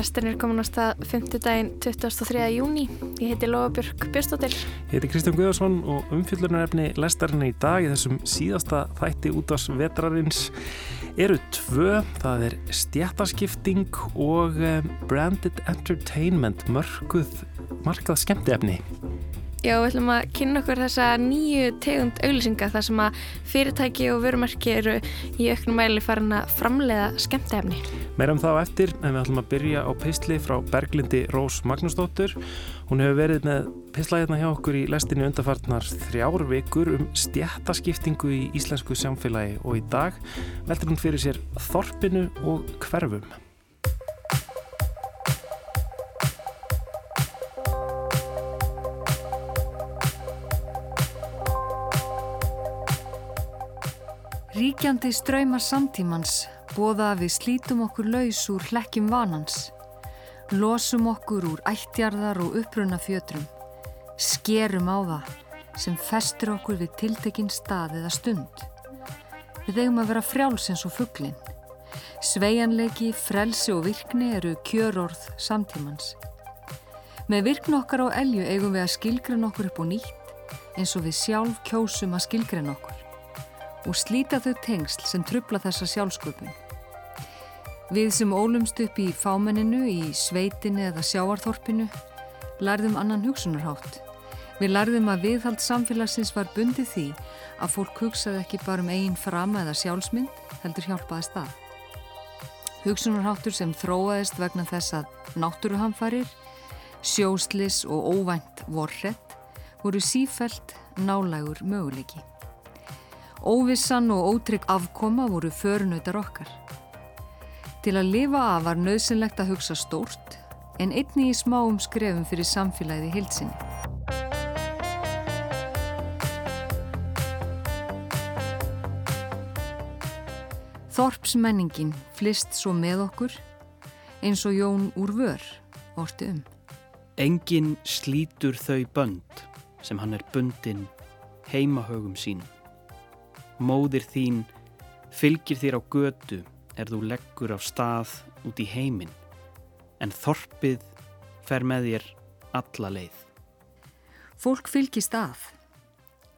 Lestin er komin á stað 5. daginn 23. júni. Ég heiti Lofabjörg Björnstóttir. Ég heiti Kristján Guðarsson og umfjöldunarefni Lestarinn í dag í þessum síðasta þætti út af vetrarins eru tvö. Það er stjættaskipting og eh, branded entertainment, mörguð, markað skemmtiefni. Já, við ætlum að kynna okkur þessa nýju tegund auðlýsinga þar sem að fyrirtæki og vörumarki eru í auknum mæli farin að framleiða skemmtefni. Meirum þá eftir en við ætlum að byrja á písli frá Berglindi Rós Magnúsdóttur. Hún hefur verið með písla hérna hjá okkur í lestinni undarfartnar þrjár vikur um stjættaskiptingu í íslensku samfélagi og í dag veldur hún fyrir sér þorpinu og hverfum. Ríkjandi ströymar samtímans bóða að við slítum okkur laus úr hlekkjum vanans, losum okkur úr ættjarðar og uppruna fjötrum, skerum á það sem festur okkur við tiltekinn stað eða stund. Við eigum að vera frjálsins og fugglinn. Sveianleiki, frelsi og virkni eru kjörorð samtímans. Með virkn okkar á elju eigum við að skilgren okkur upp og nýtt eins og við sjálf kjósum að skilgren okkur og slíta þau tengsl sem trubla þessa sjálfsköpun. Við sem ólumst upp í fámenninu, í sveitinu eða sjáarþorpinu lærðum annan hugsunarhátt. Við lærðum að viðhald samfélagsins var bundið því að fólk hugsaði ekki bara um eigin frama eða sjálfsmynd, heldur hjálpaði stað. Hugsunarháttur sem þróaðist vegna þess að náttúruhamfarir, sjóslis og óvænt vorrett voru sífælt nálægur möguleiki. Óvissan og ótrygg afkoma voru förunautar okkar. Til að lifa af var nöðsynlegt að hugsa stórt en einni í smáum skrefum fyrir samfélagið í heilsinni. Þorpsmenningin flist svo með okkur eins og Jón úr vör orti um. Engin slítur þau bönd sem hann er bundin heimahögum sínum. Móðir þín fylgir þér á götu er þú leggur á stað út í heiminn en þorpið fer með þér alla leið. Fólk fylgist að.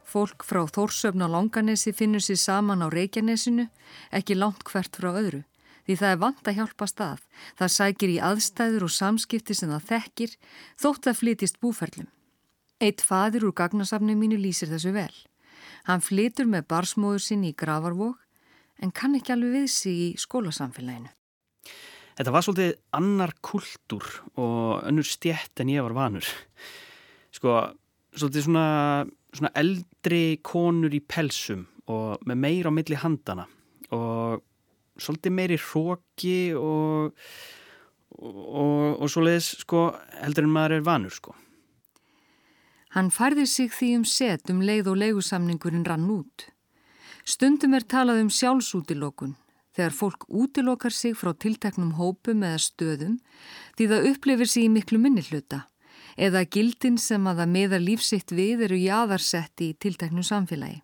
Fólk frá Þórsöfn á Longanesi finnur sér saman á Reykjanesinu, ekki langt hvert frá öðru, því það er vant að hjálpa stað. Það sækir í aðstæður og samskipti sem það þekkir, þótt að flytist búferlum. Eitt fadir úr gagnasafni mínu lýsir þessu vel. Hann flytur með barsmóður sinni í gravarvók en kann ekki alveg við sig í skólasamfélaginu. Þetta var svolítið annar kultúr og önnur stjætt en ég var vanur. Sko, svolítið svona, svona eldri konur í pelsum og með meir á milli handana og svolítið meiri hróki og, og, og, og svolítið sko, heldur en maður er vanur sko. Hann færði sig því um set um leið og leigusamningurinn rann út. Stundum er talað um sjálfsútilokun þegar fólk útilokar sig frá tilteknum hópum eða stöðum því það upplifir sig í miklu minni hluta eða gildin sem að það meða lífsitt við eru jáðarsett í tilteknum samfélagi.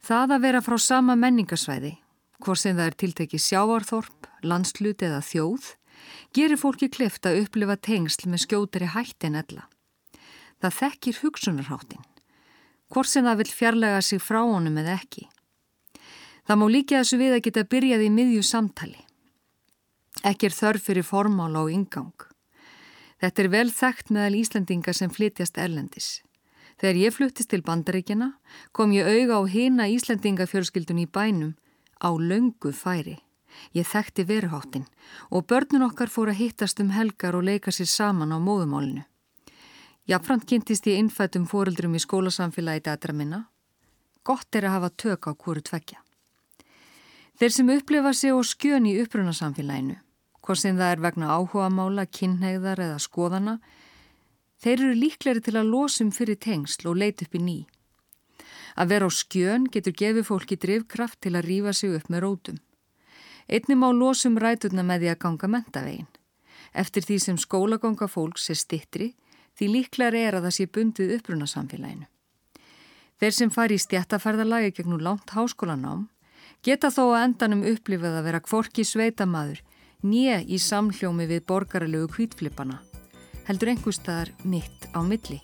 Það að vera frá sama menningarsvæði, hvort sem það er tiltekið sjáarþorp, landslut eða þjóð, gerir fólki klift að upplifa tengsl með skjótari hætt en ella. Það þekkir hugsunarháttin, hvort sem það vil fjarlæga sig frá honum eða ekki. Það má líka þessu við að geta byrjað í miðju samtali. Ekki er þörf fyrir formála og ingang. Þetta er vel þekkt meðal Íslandinga sem flytjast erlendis. Þegar ég fluttist til bandaríkjana kom ég auga á hina Íslandingafjörskildun í bænum á löngu færi. Ég þekkti veruháttin og börnun okkar fór að hittast um helgar og leika sér saman á móðumálinu. Jafnframt kynntist ég innfætum fóruldrum í skólasamfélagi dætra minna. Gott er að hafa tök á hverju tvekja. Þeir sem upplifa sig og skjön í upprunasamfélaginu, hvort sem það er vegna áhuga mála, kynhegðar eða skoðana, þeir eru líkleri til að losum fyrir tengsl og leit upp í ný. Að vera á skjön getur gefið fólki drivkraft til að rýfa sig upp með rótum. Einnum á losum ræturna með því að ganga mentavegin. Eftir því sem skólaganga fólks er stittri, því líklega er að það sé bundið uppruna samfélaginu. Þeir sem fari í stjættaferðalagi gegnum langt háskólanám geta þó að endanum upplifað að vera kvorki sveitamaður nýja í samhljómi við borgarlegu kvítflipana, heldur einhverstaðar mitt á milli.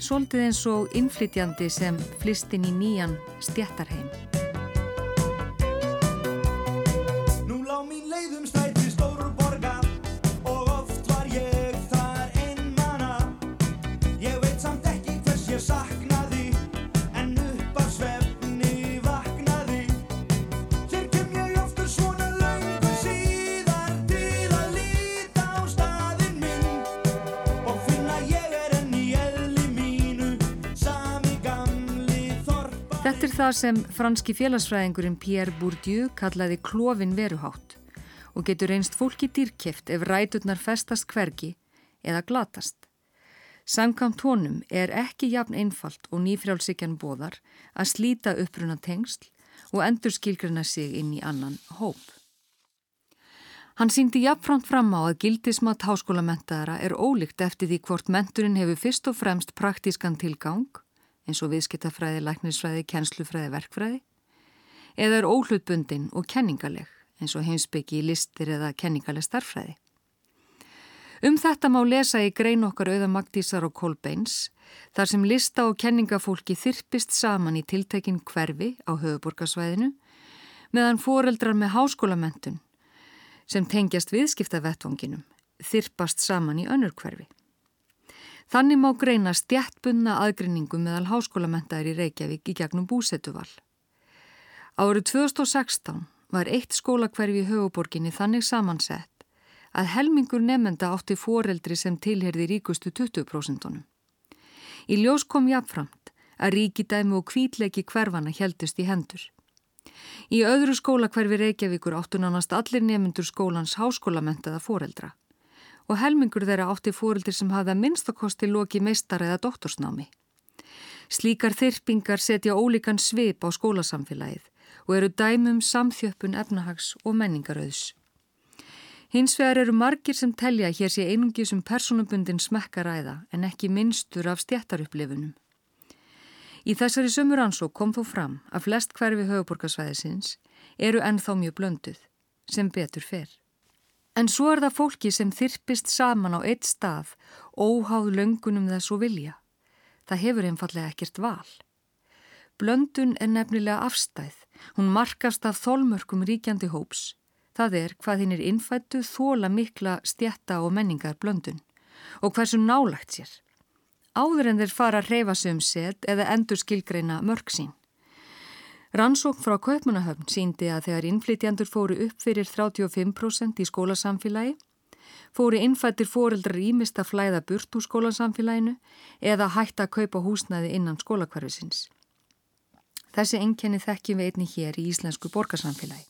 Svolítið eins og innflytjandi sem flistinn í nýjan stjættarheim. Þetta er það sem franski félagsfræðingurinn Pierre Bourdieu kallaði klófin veruhátt og getur einst fólki dýrkeft ef ræturnar festast hvergi eða glatast. Samkvæmt honum er ekki jafn einfalt og nýfrjálfsíkjan bóðar að slíta uppruna tengsl og endur skilgruna sig inn í annan hóp. Hann síndi jafnframt fram á að gildismat háskólamentaðara er ólíkt eftir því hvort menturinn hefur fyrst og fremst praktískan tilgang eins og viðskiptafræði, læknisfræði, kennslufræði, verkfræði eða er óhlutbundin og kenningaleg eins og heimsbyggi í listir eða kenningaleg starfræði. Um þetta má lesa í grein okkar auða Magdísar og Kolbeins þar sem lista og kenningafólki þyrpist saman í tiltekin hverfi á höfuborgarsvæðinu meðan foreldrar með háskólamentun sem tengjast viðskiptavettvanginum þyrpast saman í önnur hverfi. Þannig má greina stjættbunna aðgrinningum meðal háskólamentaðir í Reykjavík í gegnum búsetuval. Árið 2016 var eitt skólakverfi í höfuborginni þannig samansett að helmingur nefnenda átti foreldri sem tilherði ríkustu 20%. Í ljós kom jáfnframt að ríkidæmi og kvítleiki hverfana heldist í hendur. Í öðru skólakverfi Reykjavíkur áttu nánast allir nefnendur skólans háskólamentaða foreldra og helmingur þeirra átti fóreldir sem hafði að minnstakosti loki meistar eða doktorsnámi. Slíkar þyrpingar setja ólíkan svip á skólasamfélagið og eru dæmum samþjöppun efnahags og menningarauðs. Hins vegar eru margir sem telja hér sé einungi sem personabundin smekkaræða en ekki minnstur af stjættarupplifunum. Í þessari sömur ansó kom þó fram að flest hverfi höfuborgarsvæðisins eru ennþá mjög blönduð, sem betur fer. En svo er það fólki sem þyrpist saman á eitt stað, óháð löngunum þess og vilja. Það hefur einfallega ekkert val. Blöndun er nefnilega afstæð. Hún markast af þólmörkum ríkjandi hóps. Það er hvað hinn er innfættu þóla mikla stjætta og menningar blöndun og hversu nálagt sér. Áður en þeir fara að reyfa sig um set eða endur skilgreina mörg sín. Rannsókn frá Kaupmannahöfn síndi að þegar innflytjandur fóru upp fyrir 35% í skólasamfélagi, fóru innfættir fóreldrar ímist að flæða burt úr skólasamfélaginu eða hætta að kaupa húsnæði innan skólakvarfisins. Þessi enkenni þekkjum við einni hér í íslensku borgarsamfélagi.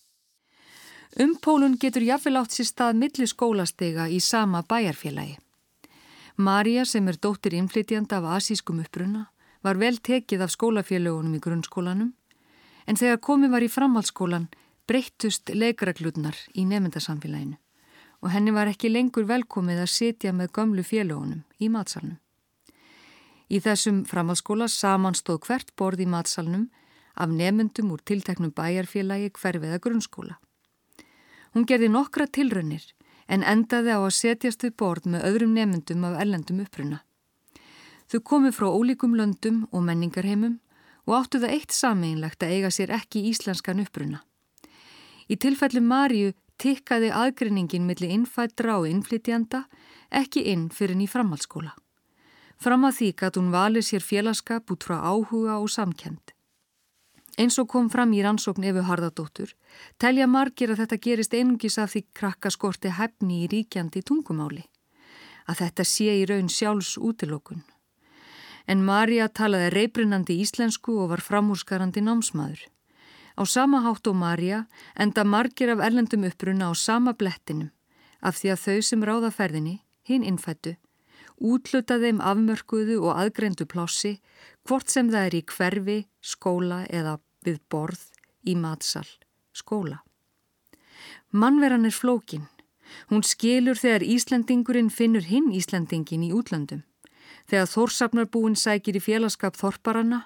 Umpólun getur jafnvel átt sér stað milli skólastega í sama bæjarfélagi. Marja sem er dóttir innflytjanda af asískum uppruna var vel tekið af skólafélagunum í grunnskólanum En þegar komið var í framhaldsskólan breyttust leikaraglutnar í nefndasamfélaginu og henni var ekki lengur velkomið að sitja með gömlu félagunum í matsalnum. Í þessum framhaldsskóla samanstóð hvert borð í matsalnum af nefndum úr tilteknum bæjarfélagi hverfiða grunnskóla. Hún gerði nokkra tilraunir en endaði á að setjast við borð með öðrum nefndum af ellendum uppruna. Þau komu frá ólíkum löndum og menningarheimum og áttu það eitt sameinlegt að eiga sér ekki íslenskan uppruna. Í tilfellu Marju tikkaði aðgreiningin millir innfættra og innflytjanda ekki inn fyrir ný framhaldsskóla. Fram að því gæt hún valið sér félagskap út frá áhuga og samkend. Eins og kom fram í rannsókn Efu Harðardóttur, telja margir að þetta gerist einungis af því krakkaskorti hefni í ríkjandi tungumáli. Að þetta sé í raun sjálfs útilókun en Marja talaði reybrinnandi íslensku og var framúrskarandi námsmaður. Á sama hátt og Marja enda margir af erlendum uppruna á sama blettinum af því að þau sem ráða ferðinni, hinn innfættu, útluta þeim afmörkuðu og aðgrendu plássi hvort sem það er í hverfi, skóla eða við borð, í matsal, skóla. Mannveran er flókin. Hún skilur þegar Íslandingurinn finnur hinn Íslandingin í útlandum þegar þórsafnarbúin sækir í félagskap þorparanna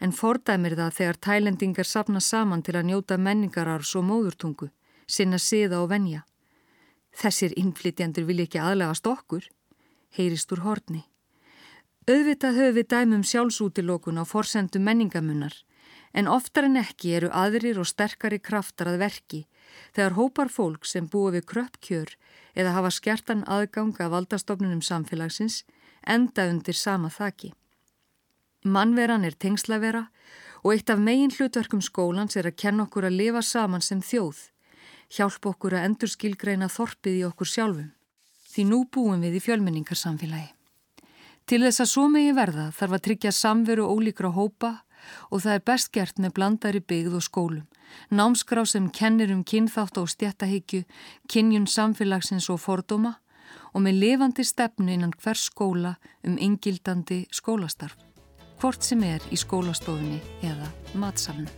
en fordæmir það þegar tælendingar sapna saman til að njóta menningarars og móðurtungu, sinna siða og venja. Þessir innflytjandur vil ekki aðlegast okkur, heyrist úr horni. Auðvitað höfum við dæmum sjálfsútilokun á forsendu menningamunnar, en oftar en ekki eru aðrir og sterkari kraftar að verki þegar hópar fólk sem búa við kröppkjör eða hafa skjartan aðgang að valdastofnunum samfélagsins enda undir sama þaki. Mannveran er tengslavera og eitt af megin hlutverkum skólans er að kenna okkur að lifa saman sem þjóð, hjálpa okkur að endur skilgreina þorpið í okkur sjálfum, því nú búum við í fjölmenningarsamfélagi. Til þess að svo megi verða þarf að tryggja samveru ólíkra hópa og það er best gert með blandari byggð og skólum. Námskrá sem kennir um kynþátt og stjættahyggju, kynjun samfélagsins og fordóma og með levandi stefnu innan hver skóla um ingildandi skólastarf. Hvort sem er í skólastofunni eða matsalnu.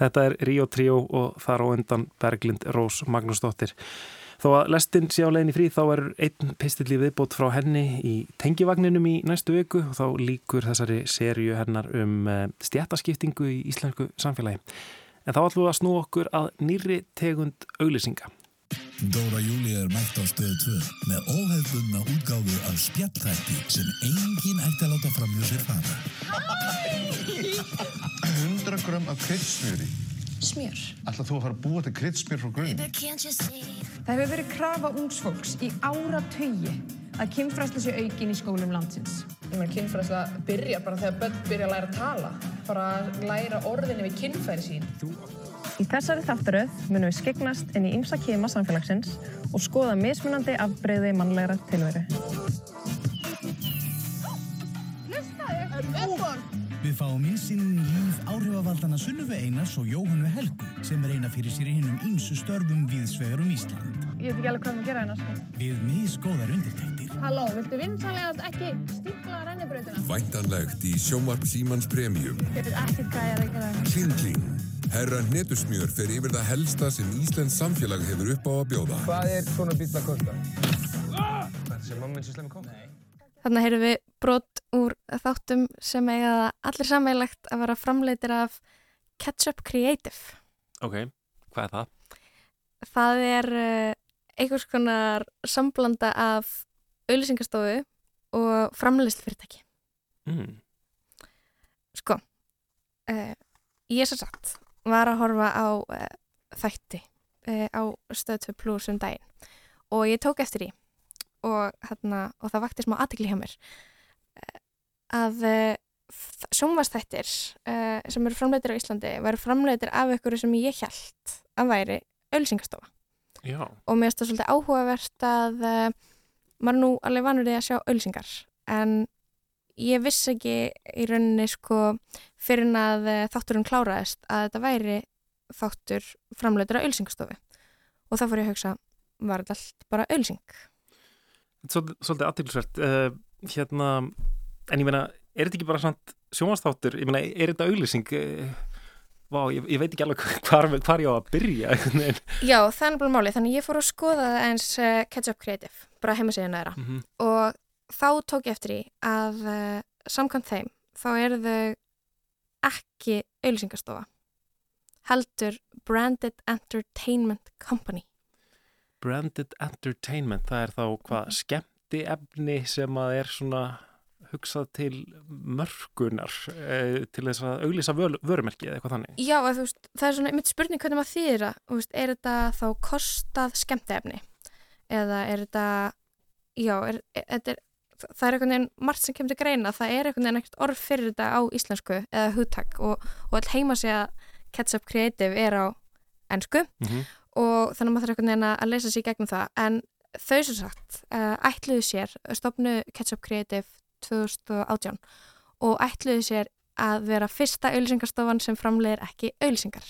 Þetta er Ríó Tríó og þar á undan Berglind Rós Magnúsdóttir. Þó að lestin sé á leginni frí þá er einn pistilli viðbót frá henni í tengivagninum í næstu viku og þá líkur þessari sériu hennar um eh, stjættaskiptingu í íslensku samfélagi. En þá ætlum við að snú okkur að nýri tegund auglýsinga. Dóra Júli er mætt á stöðu 2 með óhefðbundna útgáfu af spjallþætti sem engin ætti að láta framjá sér fara. 100 gram af kryddsmjöri. Smjör. Ætla þú að fara að búa til kryddsmjör frá grunn? Það hefur verið krafa ungs fólks í ára tögi að kynfræslu sé aukin í skólum landsins. Ég meina, kynfræðsla byrja bara þegar börn byrja að læra að tala. Bara að læra orðinni við kynfæri sín. Í þessari þáttaröð munum við skegnast inn í ymsa kema samfélagsins og skoða mismunandi afbreyði mannlegra tilveru. Við fáum insýnin í líf áhrifavaldana Sunnufi Einars og Jóhannu Helgu sem reyna fyrir sér í hinnum ýmsu störfum viðsvegar um Ísland. Ég veit ekki alveg hvað maður gera hérna, sko. Við misgóðar undirtæktir. Halló, viltu vinsanlegast ekki stípla rennibrautina? Væntanlegt í sjómarp Símans Premium. Ég veit ekkert hvað ég er að gera. Kling Kling. Herra Netusmjör fer yfir það helsta sem Íslands samfélag hefur upp á að bjóða. Hvað er svona að kosta? Er kom? Þannig heyrðum við brot úr þáttum sem eiga allir sammeilegt að vera framleitir af Ketchup Creative. Ok, hvað er það? Það er uh, einhvers konar samblanda af auðlýsingastofu og framleiðslufyrirtæki. Mm. Sko, uh, ég svo sagt var að horfa á uh, þætti á stöð 2 plus um daginn og ég tók eftir því og, hérna, og það vakti smá aðtikli hjá mér að uh, sjónvastættir uh, sem eru framleitir á Íslandi væri framleitir af ykkur sem ég held að væri auðlýsingastofa Já. og mér finnst það svolítið áhugavert að uh, maður er nú alveg vanur í að sjá auðlýsingar en ég vissi ekki í rauninni sko fyrir en að þátturinn kláraðist að þetta væri þáttur framleitur á auðlýsingastofu og þá fór ég að hugsa var þetta allt bara auðlýsing Svolítið, uh, hérna, en ég meina er þetta ekki bara svona sjónvastáttur ég meina, er þetta auglýsing? Uh, Vá, ég, ég veit ekki alveg hvar, hvar ég á að byrja Já, það er náttúrulega máli þannig ég fór að skoða það eins uh, Ketchup Creative, bara heimasíðan þeirra. Mm -hmm. og þá tók ég eftir í að uh, samkvæmt þeim þá eru þau ekki auðlýsingastofa heldur Branded Entertainment Company. Branded Entertainment, það er þá hvað skemmti efni sem að er svona hugsað til mörgunar eh, til þess að auglýsa vörumerki eða eitthvað þannig. Já, að, veist, það er svona mitt spurning hvernig maður þýðir það, er þetta þá kostað skemmti efni eða er þetta, já, er, er, er, það er einhvern veginn margt sem kemur til greina, það er einhvern veginn ekkert orð fyrir þetta á íslensku eða hugtak og, og all heima sig að Ketchup Creative er á ennsku mm -hmm. og þannig að maður þarf einhvern veginn að leysa sér gegnum það en þau sem sagt uh, ætluðu sér stopnu Ketchup Creative 2018 og ætluðu sér að vera fyrsta auðlýsingarstofan sem framlegir ekki auðlýsingar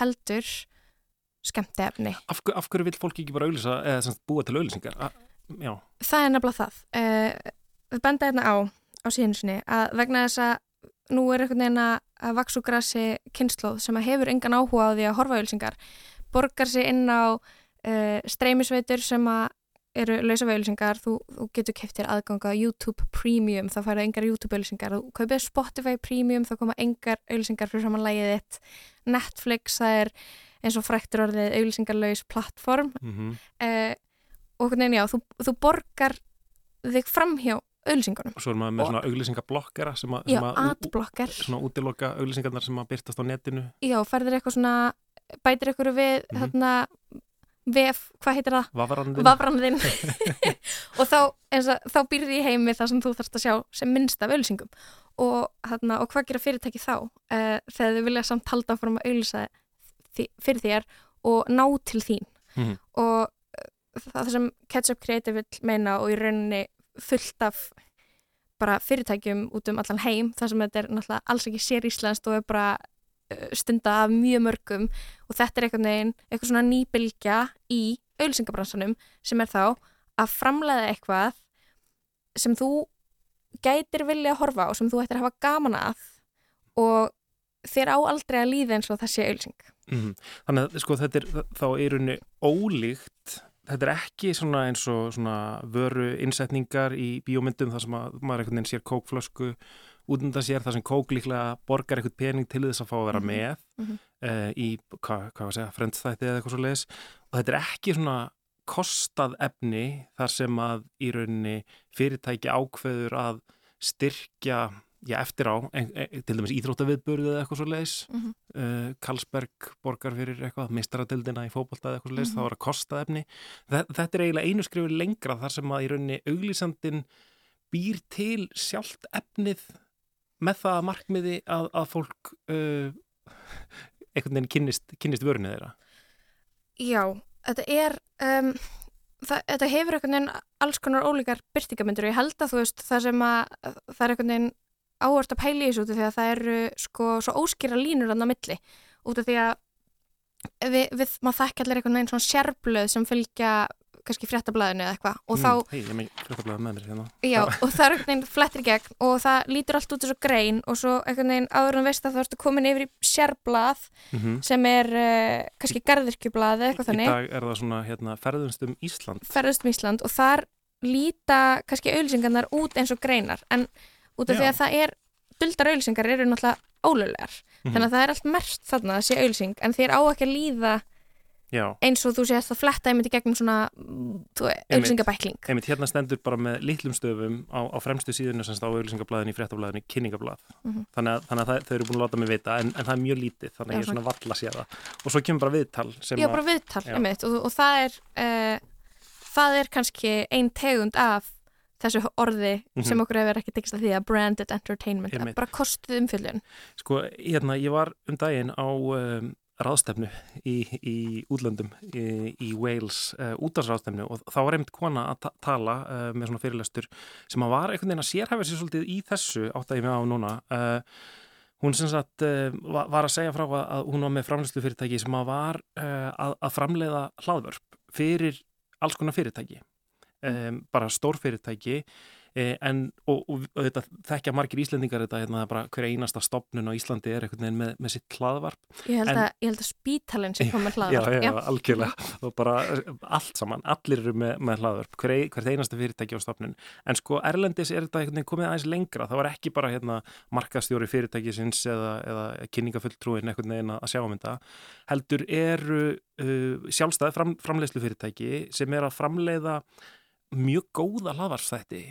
heldur skemmti efni. Af, af hverju vil fólki ekki bara auðlýsa eða búa til auðlýsingar? Það er nefnilega það. Við benda hérna á á síðan sinni að vegna þess að nú er einhvern veginn að vaks og grassi kynnslóð sem hefur engan áhuga á því að horfa auðlýsingar borgar sig inn á uh, streymisveitur sem að eru lausa auðlýsingar, þú, þú getur keftir aðganga YouTube Premium, þá færðu engar YouTube auðlýsingar, þú kaupir Spotify Premium þá koma engar auðlýsingar fyrir saman lægið þitt, Netflix það er eins og fræktur orðið auðlýsingarlaus plattform mm -hmm. uh, og hvernig já, þú, þú borgar þig fram hjá auðlýsingunum. Og svo er maður með og, svona auðlýsingablokkera sem að, já, adblocker svona útiloka auðlýsingarnar sem að byrtast á netinu. Já, færður eitthvað svona bætir ykkur við mm -hmm. hérna vef, hvað heitir það? Vafranðin. Vafranðin. og þá, þá býrði í heimi það sem þú þarfst að sjá sem minnst af auðlýsingum. Og, hérna, og hvað gera fyrirtæki þá? Uh, þegar þau vilja samt halda fórum að auðlýsa fyrir þér og ná til þín. Mm -hmm. Og uh, það sem Ketchup Creative vil meina og í rauninni fullt af bara fyrirtækjum út um allan heim, þar sem þetta er náttúrulega alls ekki sér íslenskt og er bara stunda af mjög mörgum og þetta er einhvern veginn, eitthvað svona nýbylgja í auðlýsingabransanum sem er þá að framleiða eitthvað sem þú gætir vilja að horfa og sem þú ættir að hafa gaman að og þér á aldrei að líða eins og það sé auðlýsing. Mm -hmm. Þannig að sko þetta er þá í rauninni ólíkt þetta er ekki svona eins og svona vöru innsetningar í bíómyndum þar sem að maður einhvern veginn sér kókflösku út undan sér þar sem kók líklega borgar eitthvað pening til þess að fá að vera með mm -hmm. uh, í, hvað hva segja, frendstætti eða eitthvað svo leiðis og þetta er ekki svona kostað efni þar sem að í rauninni fyrirtæki ákveður að styrkja já, eftir á, en, en, til dæmis íþróttaviðburðið eða eitthvað svo leiðis mm -hmm. uh, Karlsberg borgar fyrir eitthvað mistaradildina í fókbalta eða eitthvað svo leiðis Mhm. þá er að kostað efni Þa, þetta er eiginlega einu skrifur lengra þar sem að í rauninni auglýsandin býr til sjálft efnið með það að markmiði að, að fólk uh, einhvern veginn kynnist, kynnist vörunni þeirra? Já, þetta er um, það, þetta hefur einhvern veginn alls konar ólíkar byrtingamyndur og ég held að þú veist það sem að það er einhvern veginn áherslu að pæli í þessu út af því að það eru sko svo óskýra línur annað milli. Út af því að við, við maður þekki allir einhvern veginn svona sérblöð sem fylgja kannski fréttablaðinu eða eitthvað og þá Hei, ég með fréttablaði með mér hérna Já, og það er einhvern veginn flettir í gegn og það lítur allt út eins og grein og svo einhvern veginn áður en veist að þú ertu komin yfir í sérblað mm -hmm. sem er uh, kannski garðirkjublað eða eitthvað þannig Í dag er það svona hérna, ferðumstum Ísland ferðustum Ísland og þar líta kannski auðlýsingarnar út eins og greinar en út af Já. því að það er duldar auðlýsingar eru náttúrulega ólulegar Mhm. þannig að það er allt mert þarna að sé auðlýsing en þér á ekki að líða Já, eins og þú sést að fletta einmitt í gegnum svona mm, auðlýsingabækling einmitt. hérna stendur bara með litlum stöfum á, á fremstu síðinu semst á auðlýsingablaðinu í fréttablaðinu kynningablað Mhm. þannig að, þannig að það, þau eru búin að láta mig vita en, en það er mjög lítið, þannig að ég er svona valla sér það. Og svo kemur bara viðtal Já, að- bara viðtal, Já. einmitt og, og það er uh, það er kannski ein tegund af þessu orði Mhm. sem okkur hefur ekki tekist að því að branded entertainment, að bara kostuð umfjöldun Sko, hérna, ráðstefnu í, í útlöndum í, í Wales, uh, útarsráðstefnu og þá var einmitt kona að ta tala uh, með svona fyrirlestur sem að var einhvern veginn að sérhæfa sér svolítið í þessu átt að ég mig á núna. Uh, hún sem sagt var, að segja frá að, hún var með framleyslu fyrirtæki sem að var að, að framleiða hlaðvörp fyrir alls konar fyrirtæki. Um, bara stór fyrirtæki Eh, en, og, og, þetta þekkja margir Íslendingar þetta, hérna, bara hver einasta stopnun á Íslandi er einhvern veginn með, með sitt hlaðvarp. Ég held, En- að, að spítalinn sem kom með Já, hlaðvarp já, algjörlega. Og bara eh, allt saman, allir eru með, með hlaðvarp hver, hvert einasta fyrirtæki á stopnun en sko Erlendis er þetta veginn komið aðeins lengra. Það var ekki bara hérna markastjóri fyrirtækisins eða, eða kynningafulltrúin einhvern veginn að sjá um þetta. Heldur eru uh, sjálfstæði fram, framleiðslu fyrirtæki sem er að framleiða mjög góða hlaðvarpstætti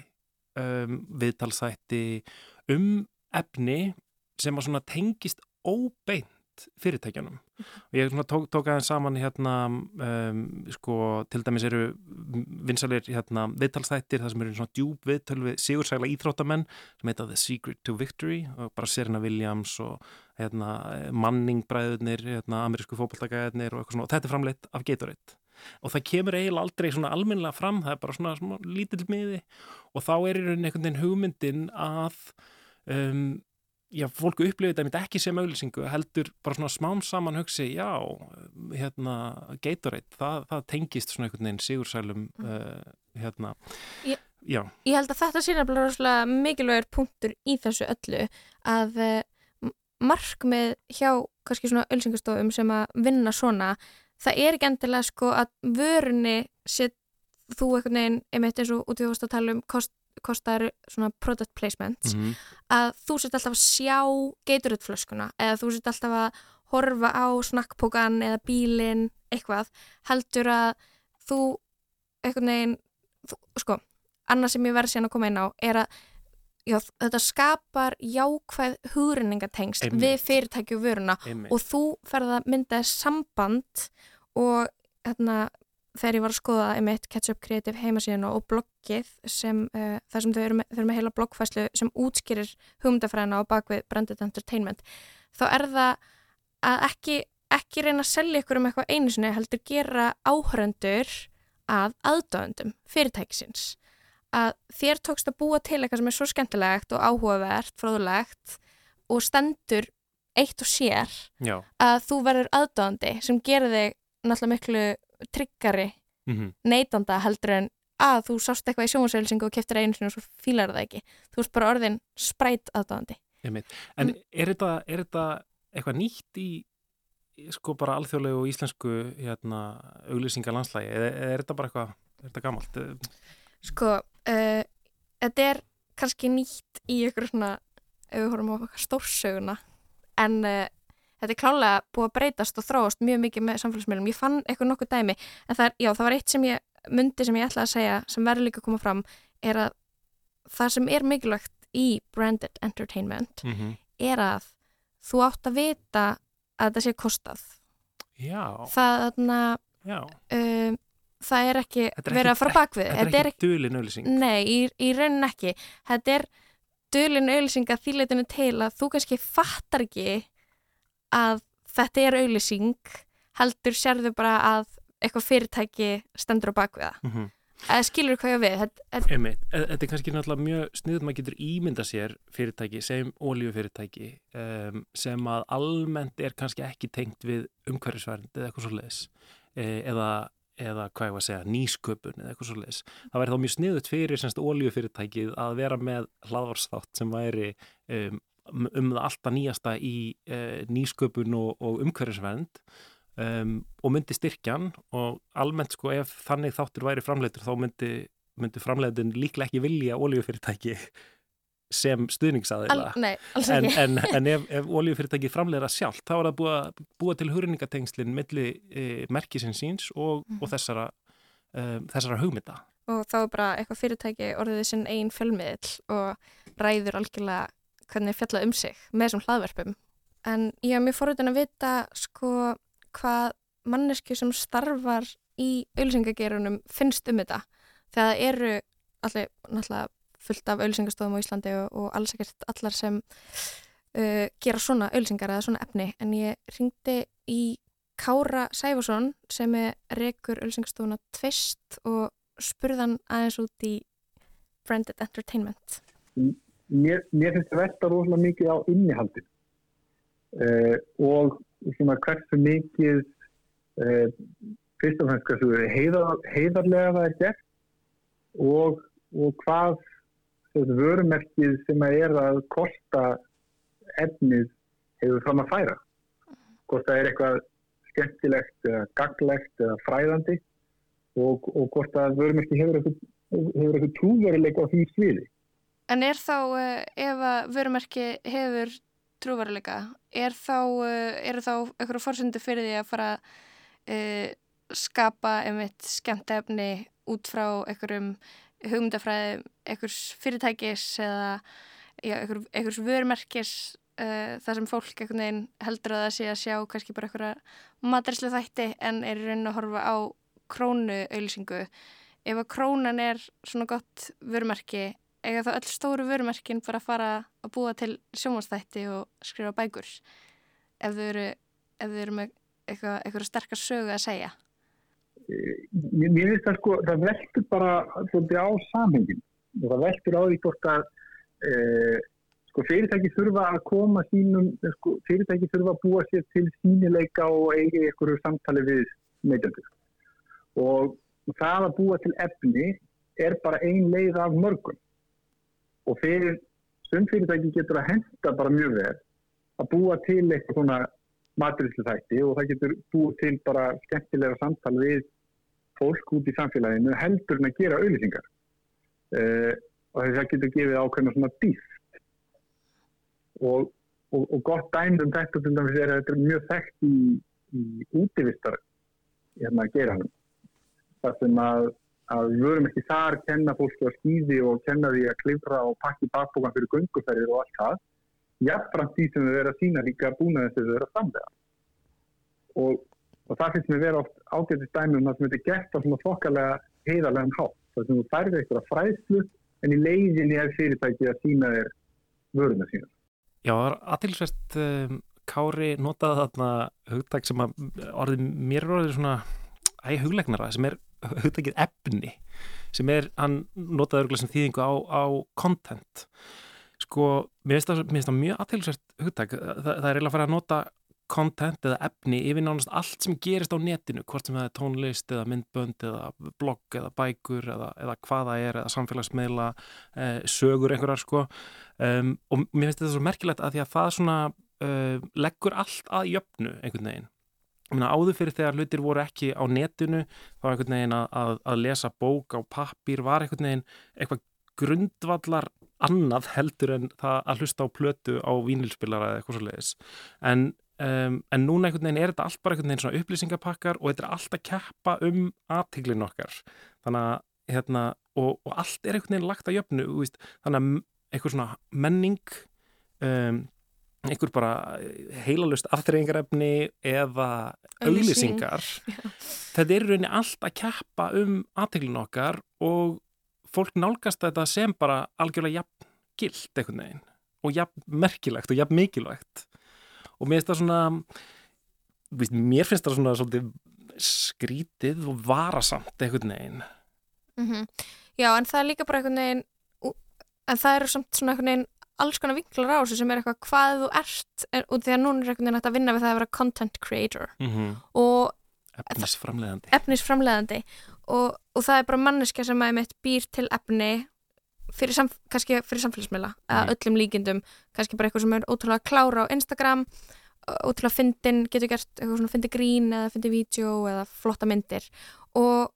um, viðtalsþætti um efni sem að svona tengist óbeint fyrirtækjanum og ég svona tók, tók aðeins saman hérna um, sko til dæmis eru vinsalir hérna viðtalsþættir það sem eru svona djúb viðtöl við sigursæla íþróttamenn sem heita The Secret to Victory og bara Serena Williams og hérna manningbræðurnir hérna amerísku fótballtakaðurnir og og þetta er framleitt af Gatorade og það kemur eiginlega aldrei svona almennilega fram það er bara svona, svona lítill miði. Og þá er í rauninni einhvern veginn hugmyndin að um, já, fólku upplifið þetta ekki sem auðlýsingu heldur bara svona smám saman hugsi já, hérna Gatorade, það, það tengist svona einhvern veginn sigursælum uh, hérna, Ég- já. Ég held að þetta sé nefnilega rosalega mikilvægur punktur í þessu öllu að eh, markmið hjá kannski svona ölsingastofum sem að vinna svona það er ekki endilega sko að vörunni sé þú einhvern veginn einmitt eins og út í að tala um kost, kostar svona product placements Mhm. að þú sett alltaf að sjá geiturutflöskuna eða þú sett alltaf að horfa á snakkpókan eða bílinn eitthvað heldur að þú einhvern veginn þú, sko, annað sem ég verð síðan að koma inn á er að já, þetta skapar jákvæð hugrenningatengst Einmitt. við fyrirtæki og vöruna Einmitt. og þú ferð að mynda samband og hérna þegar ég var að skoða einmitt Ketchup Creative heimasíðuna og bloggið sem uh, þar sem þau eru með, þau eru með heila bloggfæslu sem útskýrir hugmyndafræðina á bakvið Branded Entertainment þá er það að ekki, ekki reyna að selja ykkur um eitthvað einu sinni heldur gera áhöröndur að aðdöðendum fyrirtækisins að þér tókst að búa til eitthvað sem er svo skemmtilegt og áhugavert, fróðulegt og stendur eitt og sér Já. að þú verður aðdöðandi sem gerir þig náttúrulega miklu tryggari Mhm. neytanda heldur en að þú sást eitthvað í sjónvarsauðlýsingu og keftir einu sinni og svo fílar það ekki. Þú ert bara orðin sprætt aðdöðandi. Einmitt. En er þetta, er þetta eitthvað nýtt í sko bara alþjóðlegu íslensku hérna, auglýsingalandslægi eða eða er þetta bara eitthvað, er þetta gamalt? Sko, uh, þetta er kannski nýtt í ykkur svona, ef við horfum á okkar stórsöguna, en uh, þetta er klálega búið að breytast og þróast mjög mikið með samfélagsmiðlum. Ég fann eitthvað nokkuð dæmi, en það, er, já, það var eitt sem ég myndi sem ég ætlaði að segja, sem verður líka að koma fram, er að það sem er mikilvægt í branded entertainment Mhm. er að þú átt að vita að þetta sé kostað. Já. Það, þarna, Já. um, það er ekki Þetta er verið að fara bakvið. Þetta er ekki dulin auglýsing. Nei, í, í raunin ekki. Þetta er dölin auðlýsing að þýleitinu til að þú kannski fattar ekki að þetta er auðlýsing heldur sérðu bara að eitthvað fyrirtæki stendur á bakviða. Mm -hmm. Eða skilur hvað ég við? Þetta, þetta. E- Þetta er kannski náttúrulega mjög sniðut maður getur ímynda sér fyrirtæki sem ólíufyrirtæki um, sem að almennt er kannski ekki tengt við umhverfisvernd eða eitthvað svo leiðis eða, eða hvað ég var að segja, nýsköpun eða eitthvað svo leiðis. Það væri þá mjög sniðut fyrir semst ólíufyrirtækið að vera með hlaðvarsþátt sem væri um, um það alltaf nýjasta í uh, nýsköpun og, og umhverfisvernd um, og myndi styrkjan og almennt sko ef þannig þáttur væri framleitur þá myndi myndu framleiðin líklega ekki vilja oljufyrirtæki sem alls en, en, en ef, ef oljufyrirtæki framleiðra sjálf þá er það búa, búa til hurningatengslinn milli e, merkisins síns og, Mhm. og þessara, um, þessara hugmynda og þá er bara eitthvað fyrirtæki orðið sinn einn fjölmiðl og ræður algjörlega hvernig fjalla um sig með þessum hlaðverpum. En ég er mjög forröðin að vita sko hvað mannesku sem starfar í auðlýsingagerunum finnst um þetta. Þegar það eru allir náttúrulega fullt af auðlýsingastofum á Íslandi og, og alls ekkert allar sem uh, gera svona auðlýsingar eða svona efni. En ég ringdi í Kára Sæfarsson sem er rekur auðlýsingastofuna Tvist og spurðan aðeins út í branded entertainment. Mér, mér finnst það velta rosalega mikið á innihaldin uh, og svona hversu mikið uh, fyrst og fremst hversu heiðar, heiðarlega það er gert og, og hvað vörumerkið sem að er að kosta efnið hefur fram að færa. Hvort það er eitthvað skemmtilegt eða gaglegt eða fræðandi og, og hvort að vörumerkið hefur eitthvað, trúveruleik á því sviði. En er þá, uh, ef að vörumerki hefur trúvaruleika, er þá, uh, eru þá eitthvað fórsundu fyrir því að fara að uh, skapa einmitt skemmtefni út frá einhverjum hugmyndafræði, einhvers fyrirtækis eða já, einhver, einhvers vörumerkis uh, þar sem fólk einhvern veginn heldur að það sé að sjá kannski bara einhverja maturíslu þætti en er í raun að horfa á krónu auðlýsingu. Ef að krónan er svona gott vörumerki eiga þá öll stóru vörumerkin bara að fara að búa til sjómanstætti og skrifa bækur ef þau eru, ef þau eru með eitthvað, eitthvað sterkar sögu að segja Mér finnst það sko, það veltur bara svolítið á samhengin og það veltur á því hvort að e, sko fyrirtæki þurfa að koma sínum, sko fyrirtæki þurfa að búa sér til sínileika og eigi einhverju samtali við neytendur. Og það að búa til efni er bara ein leið af mörgum. Og fyrir sem fyrirtæki getur að henda bara mjög vel að búa til eitthvað svona maturíslu þætti og það getur búið til bara skemmtilega samtal við fólk út í samfélaginu heldur en að gera auðlýsingar uh, og það getur gefið ákveðna svona dýft og, og, og gott dæmi um þetta til dæmis er að þetta er mjög þekkt í, í útivistar hérna að gera hann þar sem að, að við verum ekki þar kenna fólki á skýði og kenna því að klifra og pakki bakbókan fyrir gunguferðir og allt það. Jafnframt því sem við verðum að sína líka þess að við verðum að framlega og, og það finnst mér vera oft ágætist dæmi um það sem þetta er gert á svona þokkalega heiðarlegan hátt. Þar sem þú færði eitthvað fræðslu en í leiðinni er fyrirtæki að sína þér vöruna sína Já, aðtilsvært um, Kári notaði þarna hugtak sem að orðið mér er orðið svona æg huglegnara sem er hugtakið efni sem er, hann notaði örgulega sem þýðingu á, content. Sko, mér finnst það, mjög aðtilsvært hugtak, það, það er eiginlega að fara að nota content eða efni yfir nánast allt sem gerist á netinu, hvort sem það er tónlist eða myndbönd eða blogg eða bækur eða, eða hvaða er eða samfélagsmiðla eh, sögur einhverjar sko. Um, og mér finnst þetta svo merkilegt að því að það svona uh, leggur allt að jöfnu einhvern veginn. Áður fyrir þegar hlutir voru ekki á netinu þá einhvern veginn að, að, að lesa bók á pappir var einhvern veginn eitthvað grundvallar annað heldur en það að hlusta á plötu á vínilspilara eða eitthvað svo leiðis en, um, en núna einhvern veginn er þetta allt bara einhvern veginn svona upplýsingapakkar og þetta er allt að keppa um aðtiglin okkar. Þannig að hérna, og, og allt er einhvern veginn lagt að jöfnu víst, þannig að einhver svona menning um, einhver bara heilalust aftreyingarefni eða auðlýsingar þetta er rauninni allt að keppa um aðtiglin okkar og fólk nálgast þetta sem bara algjörlega jafn gilt einhvern veginn og jafn merkilegt og jafn mikilvægt og mér finnst það svona víst, mér finnst það svona svolítið skrítið og varasamt einhvern veginn mm -hmm. Já, en það er líka bara einhvern veginn en það eru samt svona einhvern veginn alls konar vinklar á þessu sem er eitthvað hvað þú ert en, og því að núna er einhvern veginn að vinna við það að vera content creator mm -hmm. og efnisframleðandi efnisframleðandi og, og það er bara manneska sem að mitt býr til efni fyrir sam, kannski fyrir samfélagsmiðla eða öllum líkindum, kannski bara eitthvað sem er ótrúlega klára á Instagram ótrúlega fyndin, getur gert eitthvað svona fyndi grín eða fyndi vídeo eða flotta myndir. Og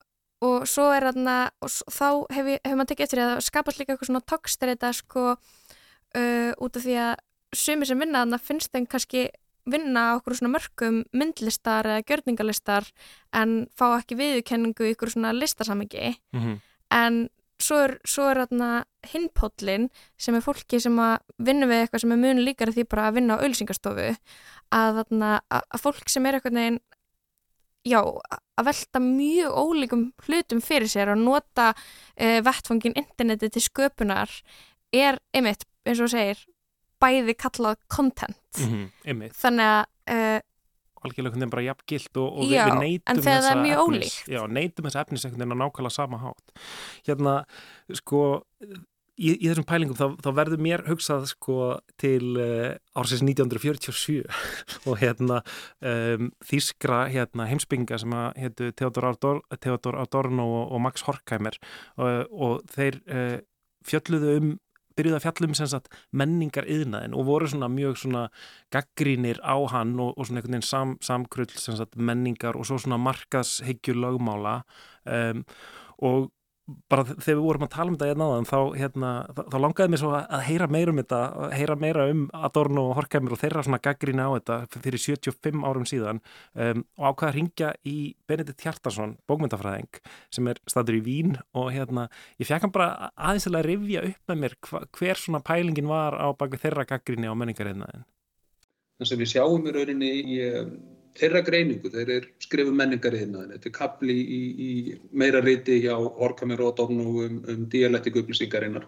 og svo er þarna og þá hefur hef maður tekið eftir því að skapast líka eitthvað svona tokstir þetta sko uh, út af því að sumir sem vinna þarna finnst þeim kannski vinna á okkur svona mörgum myndlistar eða gjörningalistar en fá ekki viðurkenningu í ykkur svona listasamingi Mhm. en svo er, svo er þarna hinpóllin sem er fólki sem að vinna við eitthvað sem er muni líkara því bara að vinna á auðlýsingastofu að að, að fólk sem er eitthvað neginn já, að velta mjög ólíkum hlutum fyrir sér og nota uh, vettfangin interneti til sköpunar er einmitt, eins og segir bæði kallað content Mhm, einmitt. þannig að uh, algjörlega bara jafn gilt og, og Já, við, neytum en er þessa mjög efnis, ólíkt. já, neytum þessa efnis einhvern veginn á nákvæmlega sama hátt. Hérna, sko í, í þessum pælingum þá, þá verður mér hugsað sko til uh, ársins 1947 og hérna um, þýskra hérna, heimsbygginga sem að hétu Theodor, Ador, Theodor Adorno og, og Max Horkheimer og, og þeir uh, fjölluðu um byrjuði að fjallum sagt menningar yðnaðin og voru svona mjög svona gaggrínir á hann og, og svona einhvern veginn sam, samkrull sagt menningar og svo svona markaðshyggjur lögmála um, og bara þegar við vorum að tala um þetta hérna áðan þá, hérna, þá, þá langaði mér svo að, heyra meira um þetta, að heyra meira um Adorno og Horkheimer og þeirra svona gaggríni á þetta fyrir 75 árum síðan um, og ákvaða að ringja í Benedikt Hjartarsson, bókmyndafræðing sem er staður í Vín og hérna ég fekk hann bara aðeins að rifja upp með mér hva, hver svona pælingin var á baki þeirra gaggríni á menningarriðnaðin. Það sem við sjáum í rauninni í eh, þeirra greiningu, þeir eru skrifum menningariðnaðin, þetta er kapli í, í meira riti hjá Horkamir og Dónu um, um dialektik upplýsingarinnar,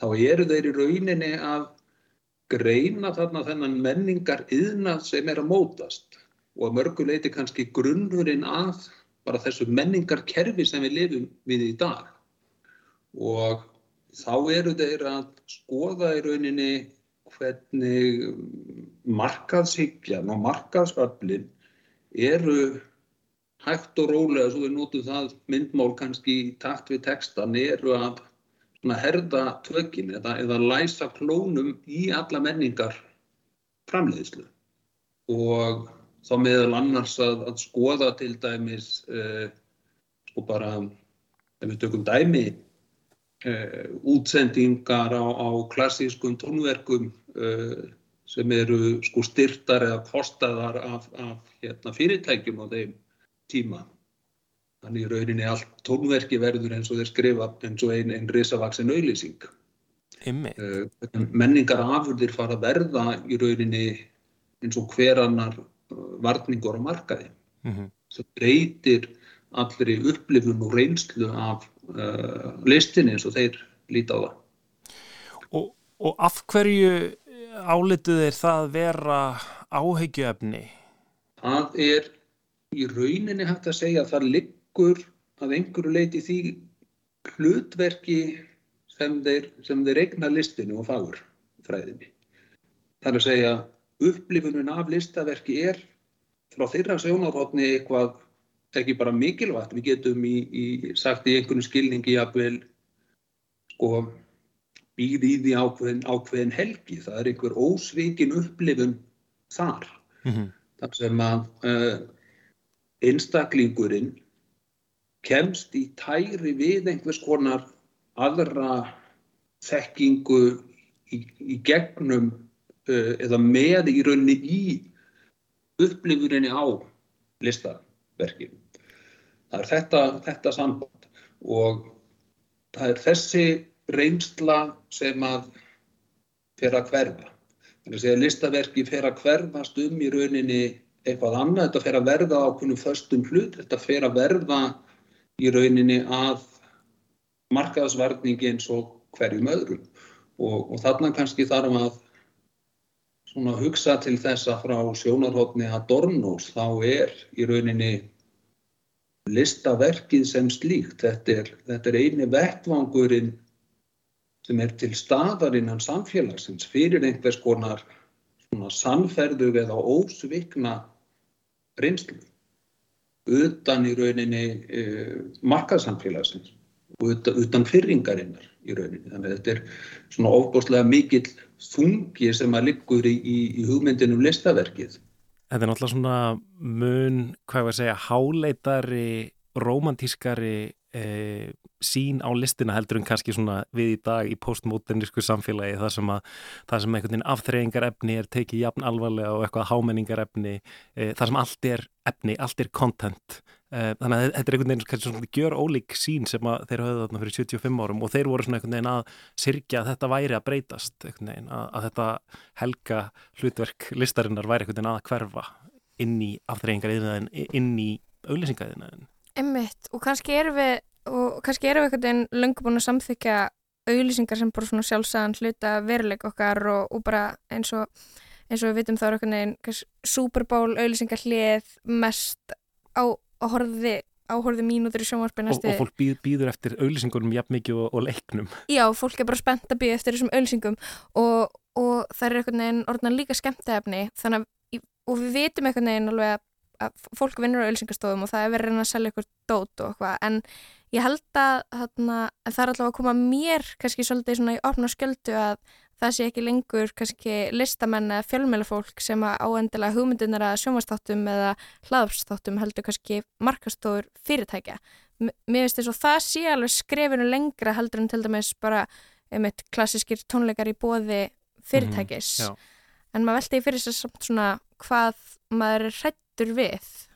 þá eru þeir í rauninni að greina þarna þennan menningariðnað sem er að mótast og að mörguleiti kannski grunnurinn að bara þessu menningarkerfi sem við lifum við í dag. Og þá eru þeir að skoða í rauninni hvernig markaðshyggjan og markaðsöflin eru hægt og rólega, svo við notum það myndmál kannski í takt við textan, eru að svona herða tökin eða, eða læsa klónum í alla menningar framleiðslu. Og þá meðal annars að, að skoða til dæmis uh, sko bara, ef við tökum dæmi uh, útsendingar á, á klassískum tónverkum uh, sem eru sko styrtar eða kostaðar af, af hérna, fyrirtækjum á þeim tíma. Þannig í rauninni allt tónverki verður eins og þeir skrifa eins og einn ein risavaksin auðlýsing. Uh, menningar afurðir fara að verða í rauninni eins og hver annar uh, varningur á markaði. Mm -hmm. Það breytir allri upplifun og reynslu af uh, listinni eins og þeir líti á það. Og, og af hverju álituð þeir það vera áhyggjuefni? Það er í rauninni hægt að segja að það liggur að einhverju leiti því hlutverki sem þeir, þeir eigna listinu og fagurfræðinni. Það er að segja upplifunin af listaverki er frá þeirra sjónarhóttni eitthvað ekki bara mikilvægt. Við getum í, í, sagt í einhvern skilningi jafnvel sko býð í því ákveðin, ákveðin helgi. Það er einhver ósvíkin upplifun þar. Mm -hmm. Þar sem að uh, einstaklingurinn kemst í tæri við einhvers konar aðra þekkingu í, í gegnum uh, eða með í rauninni í upplifurinni á listaverkinu. Það er þetta, þetta samband og það er þessi reynsla sem að fer að hverfa. Þannig að listaverki fer að hverfast um í rauninni eitthvað annað, þetta fer að verða á kunum föstum hlut, þetta fer að verða í rauninni að markaðsvarningi eins og hverjum öðrum. Og, og þarna kannski þarf að svona hugsa til þessa frá sjónarhóttni að Dornós þá er í rauninni listaverkið sem slíkt, þetta er, þetta er eini vettvangurinn sem er til staðar innan samfélagsins fyrir einhvers konar svona sannferðu eða ósvikna reynslu utan í rauninni e, markaðsamfélagsins og utan, utan fyrringarinnar í rauninni. Þannig að þetta er svona ofbúslega mikill þungi sem að liggur í, í, í hugmyndinum listaverkið. Þetta er náttúrulega svona mun, hvað ég var að segja, háleitari, romantískari e, sín á listina heldur en kannski svona við í dag í postmodernísku samfélagi þar sem að það sem einhvern veginn afþreyingar efni er tekið jafn alvarlega og eitthvað hámenningar efni e, þar sem allt er efni, allt er content. E, þannig að þetta er einhvern veginn svona gjör ólík sín sem þeir höfðu þarna fyrir 75 árum og þeir voru svona einhvern veginn að sirkja að þetta væri að breytast veginn að, að þetta helga hlutverk listarinnar væri einhvern veginn að hverfa inn í afþreyingar yfirnaðin, inn í auðlýsingaðinaðin Emmitt, og kannski erum við og kannski erum við einhvern veginn löngu búin að samþykja auðlýsingar sem bara svona sjálfsagðan hluta veruleik okkar og, og bara eins og eins og við vitum þá er einhvern veginn Super Bowl auðlýsingar hlið mest á áhorði áhorði mínútur í sjónvarpi og, og fólk býð, býður eftir auðlýsingunum jafn mikið og, og leiknum. Já, fólk er bara spennt að býða eftir þessum auðlýsingum og, og það er einhvern veginn orðan líka skemmtefni þannig að og við vitum einhvern veginn alveg að fólk vinnur á ölsingastofum og það er verið að selja ykkur dót og eitthvað en ég held að, þarna, að það er alltaf að koma mér kannski svolítið svona í opna sköldu að það sé ekki lengur kannski listamenn eða fjölmjölafólk sem að áendilega hugmyndunar að sjómanstáttum eða hlaðarstáttum heldur kannski markastofur fyrirtækja. M mér finnst þess að það sé alveg skrefinu lengra heldur en til dæmis bara um eitt klassískir tónleikar í bóði fyrirtækis. Mm en maður veldi fyrir þess að samt svona hvað maður er hrættur við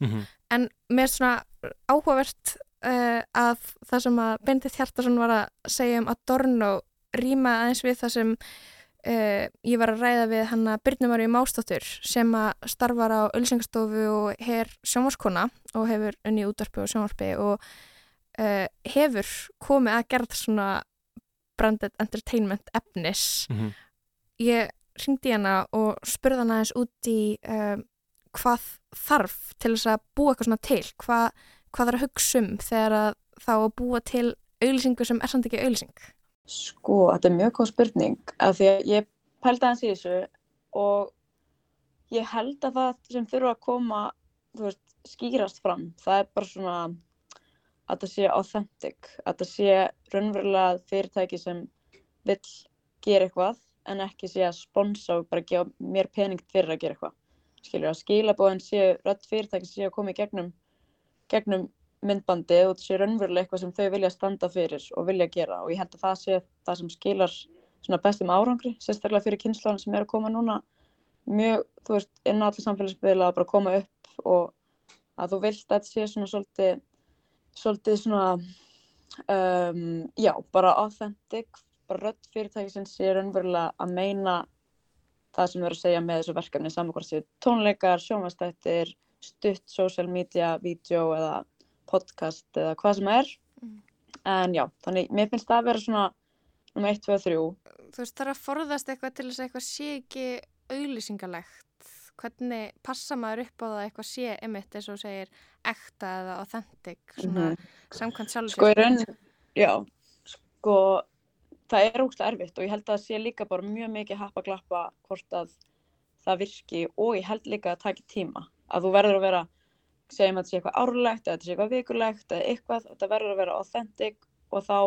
mm -hmm. en mér er svona áhugavert uh, að það sem að Bendit Hjartarsson var að segja um Adorno rýma aðeins við það sem uh, ég var að ræða við hann að Byrnumarju Mástóttur sem að starfar á Ölsingastofu og her sjónvarskona og hefur unni útvarpi og sjónvarpi og uh, hefur komið að gerða svona branded entertainment efnis mm -hmm. ég ringdi hana og spurði hana eins út í um, hvað þarf til þess að búa eitthvað svona til hvað, hvað þarf að hugsa um þegar að þá að búa til auðlýsingu sem er samt ekki auðlýsing Sko, þetta er mjög góð spurning af því að ég pælda hans í þessu og ég held að það sem þurfa að koma veist, skýrast fram það er bara svona að það sé authentic, að það sé raunverulega fyrirtæki sem vil gera eitthvað en ekki sé að sponsa og bara gefa mér pening fyrir að gera eitthvað. Skiljur að skilabóðin séu rött fyrirtæki séu að koma í gegnum, gegnum myndbandi og sé raunverulega eitthvað sem þau vilja standa fyrir og vilja gera. Og ég held að það sé það sem skilar bestum árangri, sérstaklega fyrir kynnslóðan sem er að koma núna. Mjög, þú veist, inn á allir samfélagsbyggla að bara koma upp og að þú vilt að þetta sé svona svolítið, svolítið svona, um, já, bara authentic bara rödd fyrirtækisins sé raunverulega að meina það sem við erum að segja með þessu verkefni séu tónleikar, sjónvastættir, stutt, social media, vídeo eða podcast eða hvað sem er. Mm. En já, þannig mér finnst það að vera svona um 1, 2 og 3. Þú veist það er að forðast eitthvað til þess að eitthvað sé ekki auðlýsingalegt. Hvernig passa maður upp á það að eitthvað sé emitt eins og segir ekta eða authentic, svona mm -hmm. samkvæmt sjálf. Sko í raun, já, sko það er ógst erfitt og ég held að það sé líka bara mjög mikið happa glappa hvort að það virki og ég held líka að það taki tíma. Að þú verður að vera segjum að þetta sé eitthvað árlegt eða þetta sé eitthvað vikulegt eða eitthvað, þetta verður að vera authentic og þá,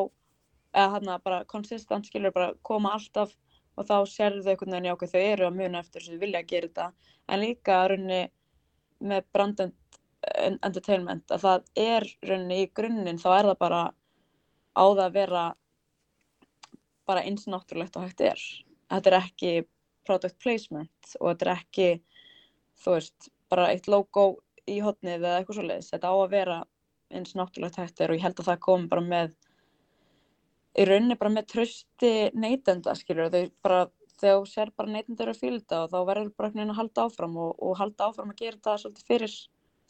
eða hann að bara konsistent skilur bara koma alltaf og þá sérðu þau einhvern veginn í ákveð þau eru að muna eftir að þau vilja að gera þetta. En líka raunni með brand entertainment að það er raunni í grunninn þá er það bara á það að vera bara eins náttúrulegt og hægt er. Þetta er ekki product placement og þetta er ekki, þú veist, bara eitt logo í hotnið eða eitthvað svo leiðis. Þetta á að vera eins náttúrulegt hægt er og ég held að það komi bara með, í rauninni bara með trösti neytenda, skiljur, þau bara, þegar þú sér bara neytendur að fylgta og þá verður bara einhvern veginn að halda áfram og, og halda áfram að gera þetta svolítið fyrir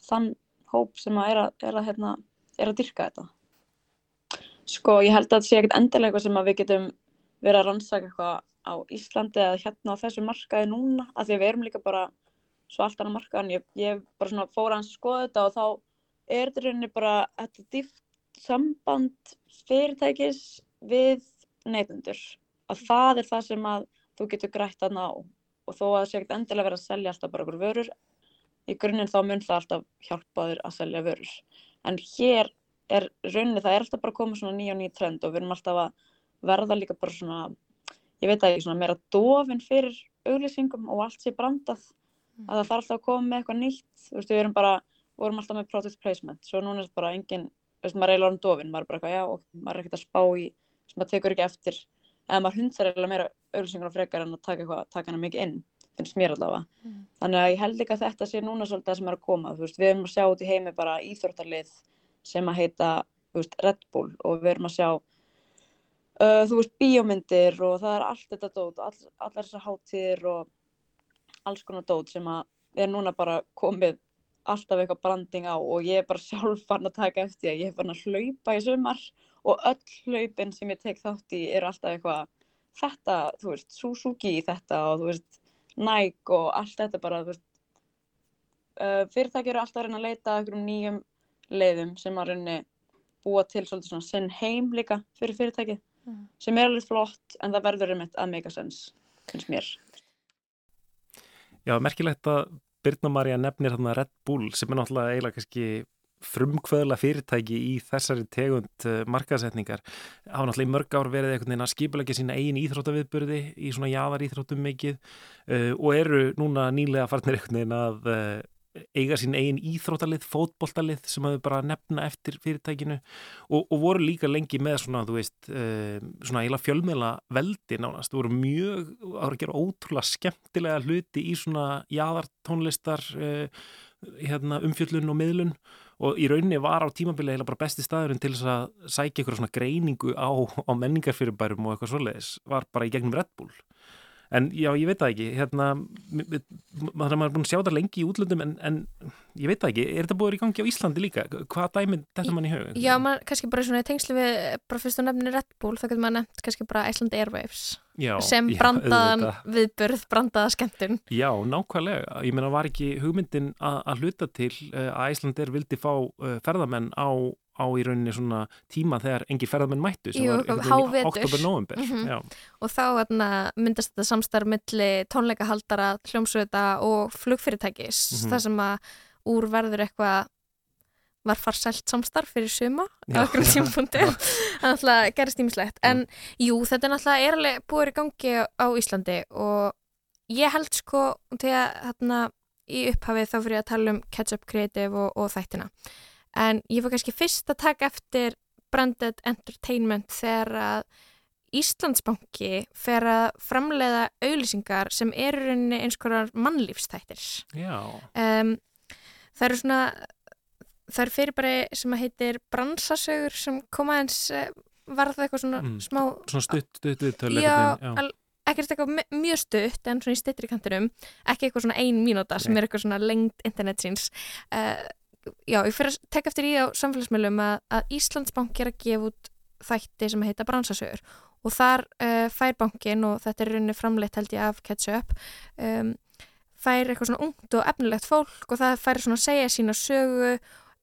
þann hóp sem að er að, er að, hérna, er að dyrka þetta. Sko, ég held að það sé ekkert endilega eitthvað sem við getum vera að rannsaka eitthvað á Íslandi eða hérna á þessu markaði núna af því að við erum líka bara svo allt annað markaðan ég, ég bara svona fór að skoða þetta og þá er þetta rauninni bara þetta dýft samband fyrirtækis við neytundur að það er það sem að þú getur grætt að ná og þó að það sé ekkert endilega verið að selja alltaf bara okkur vörur í grunninn þá mun það alltaf hjálpa þér að selja vörur. En hér er rauninni það er alltaf bara komið svona nýja og nýja trend og við erum alltaf að verða líka bara svona, ég veit ekki, svona meira dofin fyrir auglýsingum og allt sé brandað, mm. að það þarf alltaf að koma með eitthvað nýtt, þú veist, við erum bara, vorum alltaf með product placement, svo núna er þetta bara engin veist, maður er eiginlega orðin dofin, maður er bara eitthvað, já, og maður er ekkert að spá í, sem maður tekur ekki eftir, eða maður hundar eiginlega meira auðlýsingar frekar en að taka eitthvað, taka hana mikið inn, finnst mér allavega. Mm. Þannig að ég held líka að þetta sé núna svolítið það sem er að uh, þú veist, bíómyndir og það er allt þetta dót, all, allar þessar hátíðir og alls konar dót sem að er núna bara komið alltaf eitthvað branding á og ég er bara sjálf fann að taka eftir að ég er fann að hlaupa í sumar og öll hlaupin sem ég tek þátt í eru alltaf eitthvað þetta, þú veist, Suzuki í þetta og þú veist, Nike og allt þetta bara, þú veist uh, fyrirtæki eru alltaf að reyna að leita einhverjum nýjum leiðum sem að reyna búa til svolítið svona sinn heim líka fyrir fyrirtæki Mm. sem er alveg flott en það verður einmitt að make a sense, finnst mér Já, merkilegt að Birna Marja nefnir þarna Red Bull sem er náttúrulega eiginlega kannski frumkvöðla fyrirtæki í þessari tegund uh, markaðsetningar hafa náttúrulega í mörg ár verið einhvern veginn að skipulegja sína eigin íþróttaviðburði í svona jáðar íþróttum mikið uh, og eru núna nýlega farnir einhvern veginn að uh, eiga sín eigin íþróttalið, fótboltalið sem hafa bara nefna eftir fyrirtækinu og, og voru líka lengi með svona, þú veist, uh, svona eiginlega fjölmiðla veldi nánast, þú voru mjög það voru að gera ótrúlega skemmtilega hluti í svona jáðartónlistar uh, hérna, umfjöllun og miðlun og í rauninni var á tímabili eiginlega bara besti staðurinn til þess að sækja eitthvað svona greiningu á, á menningarfyrirbærum og eitthvað svoleiðis, var bara í gegnum Red Bull En já, ég veit það ekki, hérna, maður er búin að sjá það lengi í útlöndum en, en ég veit það ekki, er þetta búin í gangi á Íslandi líka? Hvað dæmið þetta mann í höfu? Já, maður kannski bara svona í tengslu við, bara fyrst og nefnir Red Bull, þá getur maður nefnt kannski bara Iceland Airwaves Já, sem brandaðan viðburð, brandaða skemmtun. Já, nákvæmlega. Ég meina, var ekki hugmyndin að, hluta til uh, að Æslandir vildi fá uh, ferðamenn á, á í rauninni svona tíma þegar engir ferðamenn mættu sem Jú, var oktober-november. Mhm. Já. Og þá atna, myndast þetta samstarf milli tónleikahaldara, hljómsveita og flugfyrirtækis, Mhm. þar sem að úr verður eitthvað var farsælt samstarf fyrir suma á okkur tímpunkti það gerist ímislegt en jú, þetta er náttúrulega er alveg búið í gangi á, Íslandi og ég held sko að hérna í upphafið þá fyrir að tala um Ketchup Creative og, og þættina en ég var kannski fyrst að taka eftir Branded Entertainment þegar að Íslandsbanki fer að framleiða auðlýsingar sem eru eins konar mannlífstættir Já. um, það eru svona það eru fyrirbæri sem að heitir bransasögur sem koma eins var það eitthvað svona Mm, smá Svona stutt, stutt viðtöl já, einhvern veginn, al- ekkert eitthvað mjög stutt en svona í styttri kantinum. Ekki eitthvað svona ein mínúta sem er eitthvað svona lengt internetsins uh, já, ég fyrir að tekka eftir í á samfélagsmiðlum að, að Íslandsbanki er að gefa út þætti sem heita bransasögur. Og þar uh, fær bankin og þetta er rauninni framleitt held ég af Ketchup um, fær eitthvað svona ungt og efnilegt fólk og það fær svona að segja sína sögu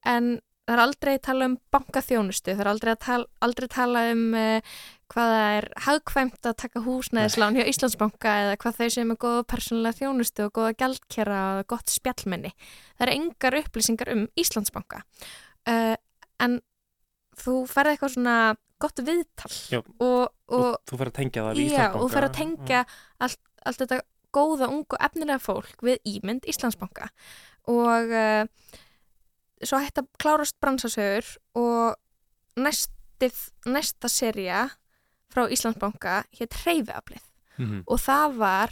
en það er aldrei að tala um bankaþjónustu, það er aldrei að tala, aldrei tala um uh, hvað það er hagkvæmt að taka húsnæðislán hjá Íslandsbanka eða hvað þau sem er góða persónulega þjónustu og góða gjaldkera og gott spjallmenni. Það er engar upplýsingar um Íslandsbanka uh, en þú ferði eitthvað svona gott viðtal Já, og, og Þú fer að tengja það við Já, Íslandsbanka. og fer að tengja allt, allt þetta góða, ungu, efnilega fólk við ímynd Íslandsbanka og uh, svo hætti að klárast bransasögur og næstið, næsta serja frá Íslandsbanka hétt Hreyfiaflið Mhm. og það var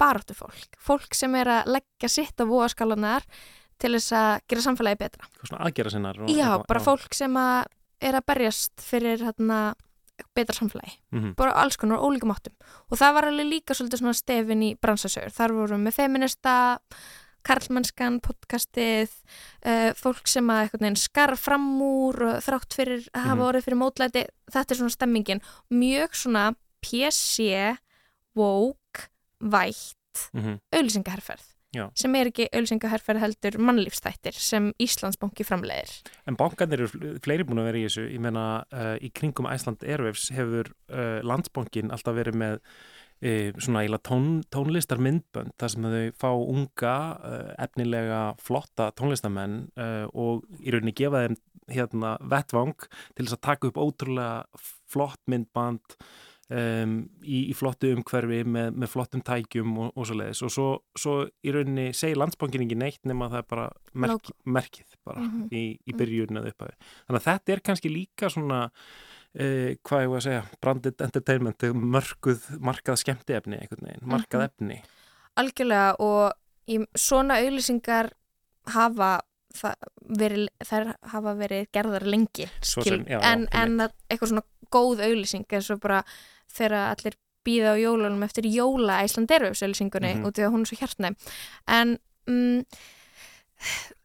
baráttu fólk, fólk sem er að leggja sitt á vóaskálanar til þess að gera samfélagi betra. Eitthvað Svona aðgera sinnar. Já, bara fólk sem að er að berjast fyrir hérna, betra samfélagi, Mhm. bara alls konar ólíkum áttum og það var alveg líka svolítið svona stefin í bransasögur, þar vorum við feminista karlmennskan, podcastið uh, fólk sem að einhvern veginn skar fram úr og þrátt fyrir að hafa Mhm. orðið fyrir mótlæti þetta er svona stemmingin, mjög svona PC, woke vætt, Mhm. auðlýsingaherferð Já. sem er ekki auðlýsingaherferð heldur mannlífstættir sem Íslandsbanki framleiðir En bankanir eru fl- fleiri búin að vera í þessu, ég meina uh, í kringum Æsland Airwaves hefur uh, landsbankin alltaf verið með uh, svona eiginlega tón, tónlistar myndbönd þar sem þau fá unga, uh, efnilega flotta tónlistamenn uh, og í rauninni gefa þeim hérna vettvang til þess að taka upp ótrúlega flott myndband um, í, í flottu umhverfi með, með flottum tækjum og, og svo leiðis og svo, svo í rauninni segir landsbankin ekki neitt nema það er bara merk, merkið bara Mhm. í, í byrjun eða upphæfi. Þannig að þetta er kannski líka svona Uh, hvað ég voru að segja, branded entertainment mörguð, markað skemmtiefni einhvern veginn, markað Mhm. efni Algjörlega og í svona auðlýsingar hafa verið, þær hafa verið gerðar lengi sem, já, en, já, en að eitthvað svona góð auðlýsing eins og bara þegar allir býða á jólunum eftir jóla Æslanderufs auðlýsingunni Mhm. út í að hún er svo hjartnæm en mm,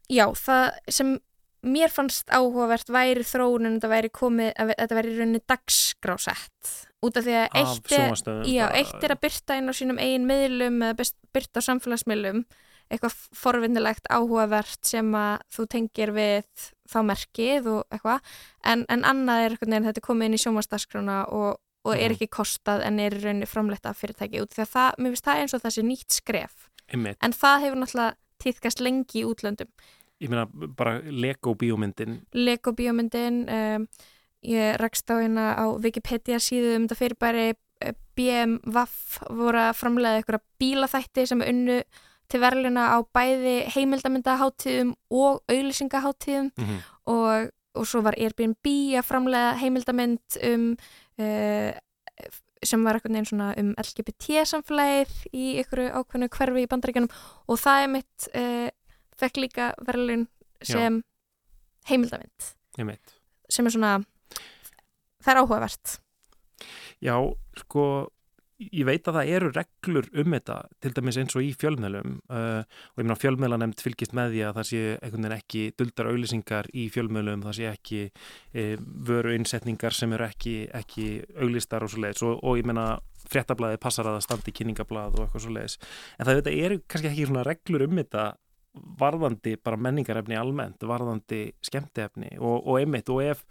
já, það sem mér fannst áhugavert væri þróunin þetta væri komið, að þetta væri rauninni dagskrásett. Út af því að eitt er, já, eitt er að byrta inn á sínum eigin miðlum eða byrta á samfélagsmiðlum. Eitthvað forvinnilegt áhugavert sem að þú tengir við þá merkið og eitthvað. En, en annað er eitthvað nefn þetta er komið inn í sjónvarsdagskrána og, og er Mhm. ekki kostað en er rauninni framleitt af fyrirtæki. Út af því að það, mér finnst það eins og það sé nýtt skref. Einmitt, en það hefur náttúrulega týðkast lengi í útlöndum ég meina bara Lego bíómyndin. Lego bíómyndin um, ég rakst á hérna á Wikipedia síðu um þetta fyrirbæri eh, BMWF voru að framlega eitthvað bílaþætti sem unnu til verðluna á bæði heimildamyndaháttíðum og auðlýsingaháttíðum Mhm. og, og svo var Airbnb að framlega heimildamynd um uh, sem var eitthvað neginn svona um LGBT samfélagið í ykkur ákveðnu hverfi í bandaríkjunum. Og það er mitt uh, fekk líka verðlun sem heimildamynd einmitt. Sem er svona það er áhugavert. Já, sko, ég veit að það eru reglur um þetta, til dæmis eins og í fjölmjölum uh, og ég meina fjölmjölanemnd fylgist með því að það sé einhvern veginn ekki duldar auðlýsingar í fjölmjölum, það sé ekki uh, vöru innsetningar sem eru ekki, ekki auðlistar og svo leiðis og, og ég meina fréttablaði passar að það standi kynningablað og eitthvað svo leiðis. En það þetta eru kannski ekki svona reglur um þetta varðandi bara menningarefni almennt, varðandi skemmtiefni og, og einmitt og ef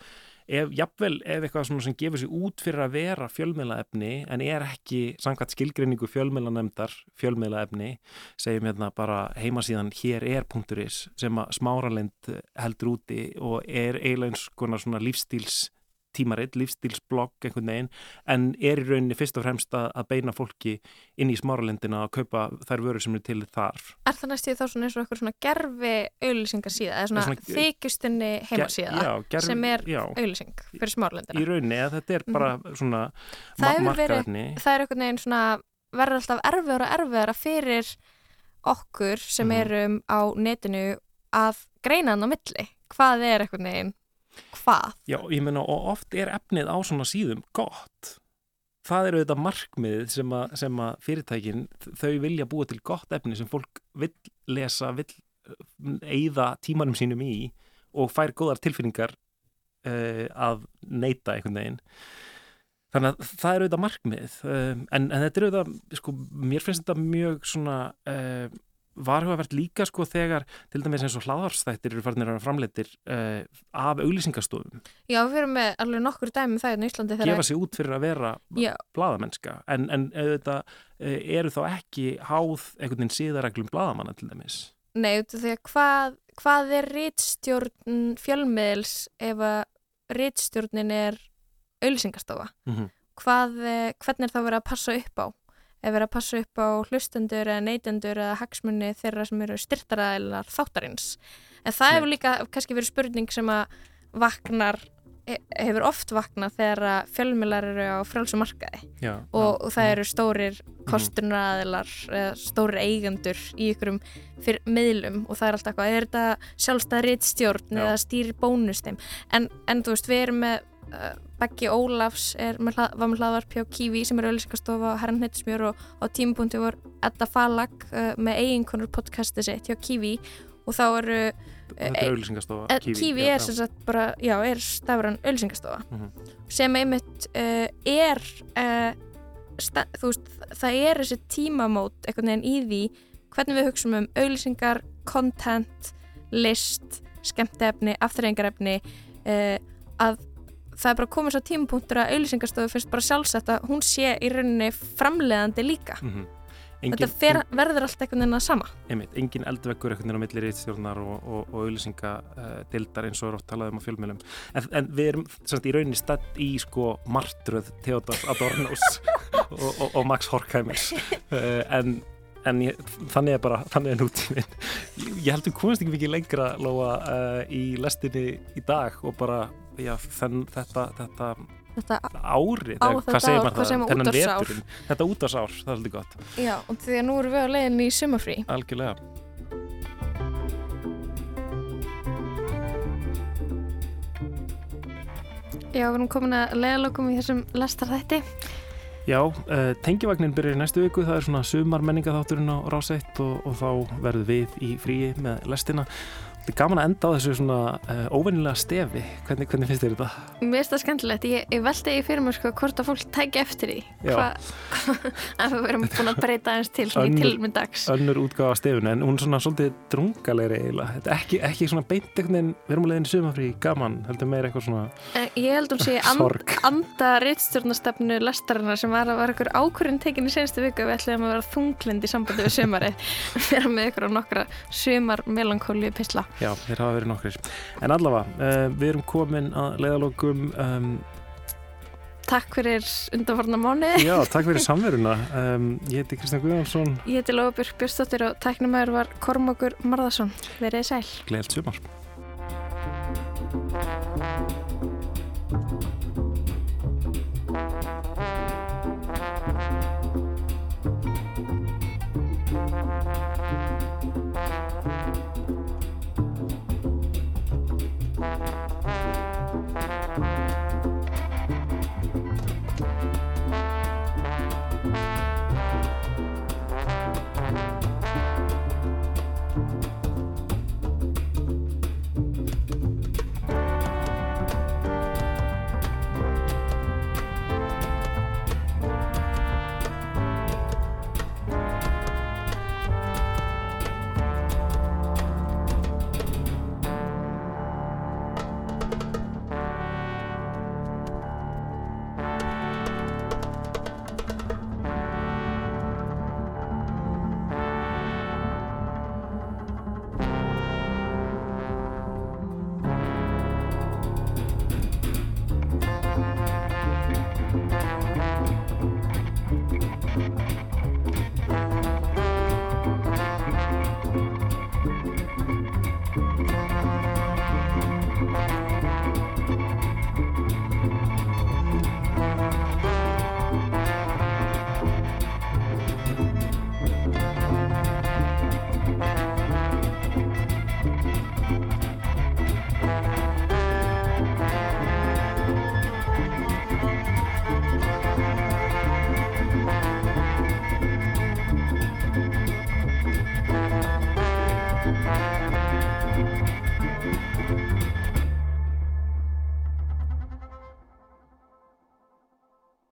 ef, jafnvel ef eitthvað sem gefur sér út fyrir að vera fjölmiðlaefni en er ekki samkvæmt skilgreiningu fjölmiðlanemdar fjölmiðlaefni, segjum hérna bara heimasíðan hér er punkturis sem að smáralind heldur úti og er eiginlega eins konar svona lífstíls tímaritt, lífstílsblogg einhvern veginn, en er í rauninni fyrst og fremst að, að beina fólki inn í smáralindina að kaupa þær vörur sem eru til þar. Er það næstu þá svona eins og eitthvað svona gerfi auðlýsingarsíða eða svona, svona- svona þykjustunni heimasíða gervi- sem er auðlýsing fyrir smárlendina Í rauninni að þetta er bara svona Mhm. það hefur verið, markaefni. það er einhvern veginn svona verður alltaf erfiðar og erfiðara fyrir okkur sem Mhm. erum á netinu að greina hann á milli hvað er einhvern veginn hvað Já, ég meina og oft er efnið á svona síðum gott. Það eru þetta markmið sem að, sem að fyrirtækin, þau vilja búa til gott efni sem fólk vill lesa, vill eigða tímanum sínum í og fær góðar tilfinningar uh, að neyta einhvern veginn. Þannig að það eru auðvitað markmið, um, en, en þetta eru auðvitað, sko, mér finnst þetta mjög svona uh, varhugavert líka sko þegar til dæmis eins og hlaðarsþættir eru farinir að framleitir uh, af auglýsingastofum Já, við erum með alveg nokkur dæmi um það í Íslandi þegar gefa sig út fyrir að vera bladamennska en, en auðvitað uh, eru þá ekki háð einhvern veginn síðareglum bladamanna til dæmis Nei, að hvað, hvað er rítstjórn fjölmiðils ef að rítstjórnin er auðlýsingastofa? Mhm. Hvað, eh, hvernig er það verið að passa upp á? Er verið að passa upp á hlustendur eða neytendur eða hagsmunni þeirra sem eru styrtaraðilar þáttarins? En það hefur líka kannski verið spurning sem að vaknar, he- hefur oft vaknað þegar að fjölmiðlar eru á frjálsum markaði. Já, og, og það eru stórir kostunaraðilar eða stórir eigendur í ykkurum fyrir miðlum og það er alltaf eitthvað, er þetta sjálfstæð rittstjórn Já. eða stýrir bónustim en, en þú veist, við erum með uh, Beggi Ólafs með, var með hlaðvarp hjá Kiwi sem er auðlýsingastofa og herran hnettismjör og á tímapunkti voru Edda Falag uh, með eiginkonur podcasti sitt hjá Kiwi og þá eru Þetta er auglýsingastofa, Eh, Kiwi, Kiwi er já. sem sagt bara, já, er stafran auðlýsingastofa Mhm. sem einmitt uh, er uh, sta, veist, það er þessi tímamót einhvern veginn í því hvernig við hugsaum um auðlýsingar, content list, skemmtefni afturrengarefni uh, að það er bara komið svo tímapunktur að auðlýsingarstofu finnst bara sjálfsagt að hún sé í rauninni framleiðandi líka. Mhm. Engin, þetta fer, verður allt einhvern veginn að sama. Einmitt, engin eldveggur einhvern veginn á milli rítstjórnar og, og, og auðlýsinga uh, eins og er oft talað um á fjölmjölum en, en við erum semst, í rauninni stætt í sko martröð Theodor Adornós og, og, og Max Horkheimer. Uh, en, en ég, þannig er bara þannig er nútíminn. Ég, ég heldur komast ekki mikið lengra Lóa uh, í lestinni í dag og bara já, þenn, þetta, þetta þetta ári, á hvað segir maður það, maður, þennan veturinn. Þetta útvarsár, það er svolítið gott. Já, og því að nú erum við á leiðin í sumafrí algjörlega. Já, við erum komin að leiðalokum í þessum lestarþætti Já, uh, tengivagnin byrjar í næstu viku, það er svona sumar menningaþátturinn á ráseitt og, og þá verður við í fríi með lestina. Þetta er gaman að enda á þessu svona uh, óvennilega stefi, hvernig, hvernig finnst þér þetta? Mér finnst það skemmtilegt, ég, ég veldi í fyrir mér sko hvort að fólk tæki eftir því. Hva, að við erum búin að breyta eins til svona í tilmyndags Önnur útgáfa af stefinu, en hún er svona svolítið drungalegri eiginlega. Þetta er ekki, ekki svona beint einhvern veginn, við erum að leiðin sumafrí, gaman, heldur meira eitthvað svona Eh, Ég held hún sé and, Sorg. anda reittstjórnastefnu lestarinnar sem var að vera ykkur ákvörðin tekin í senstu viku við ætlum að vera þunglind í sambandi við sumarið vera með ykkur á nokkra sumar melankóli pisla Já, þeir hafa verið nokkrir. En allavega, uh, við erum komin að leiðalokum, um, Takk fyrir undanfarnar mánuði já, takk fyrir samveruna. Um, ég heiti Kristján Guðjónsson, Ég heiti Lóabjörg Björnsdóttir og tæknumæður var Kormákur Marðarsson Verið sæl gleðilt sumar.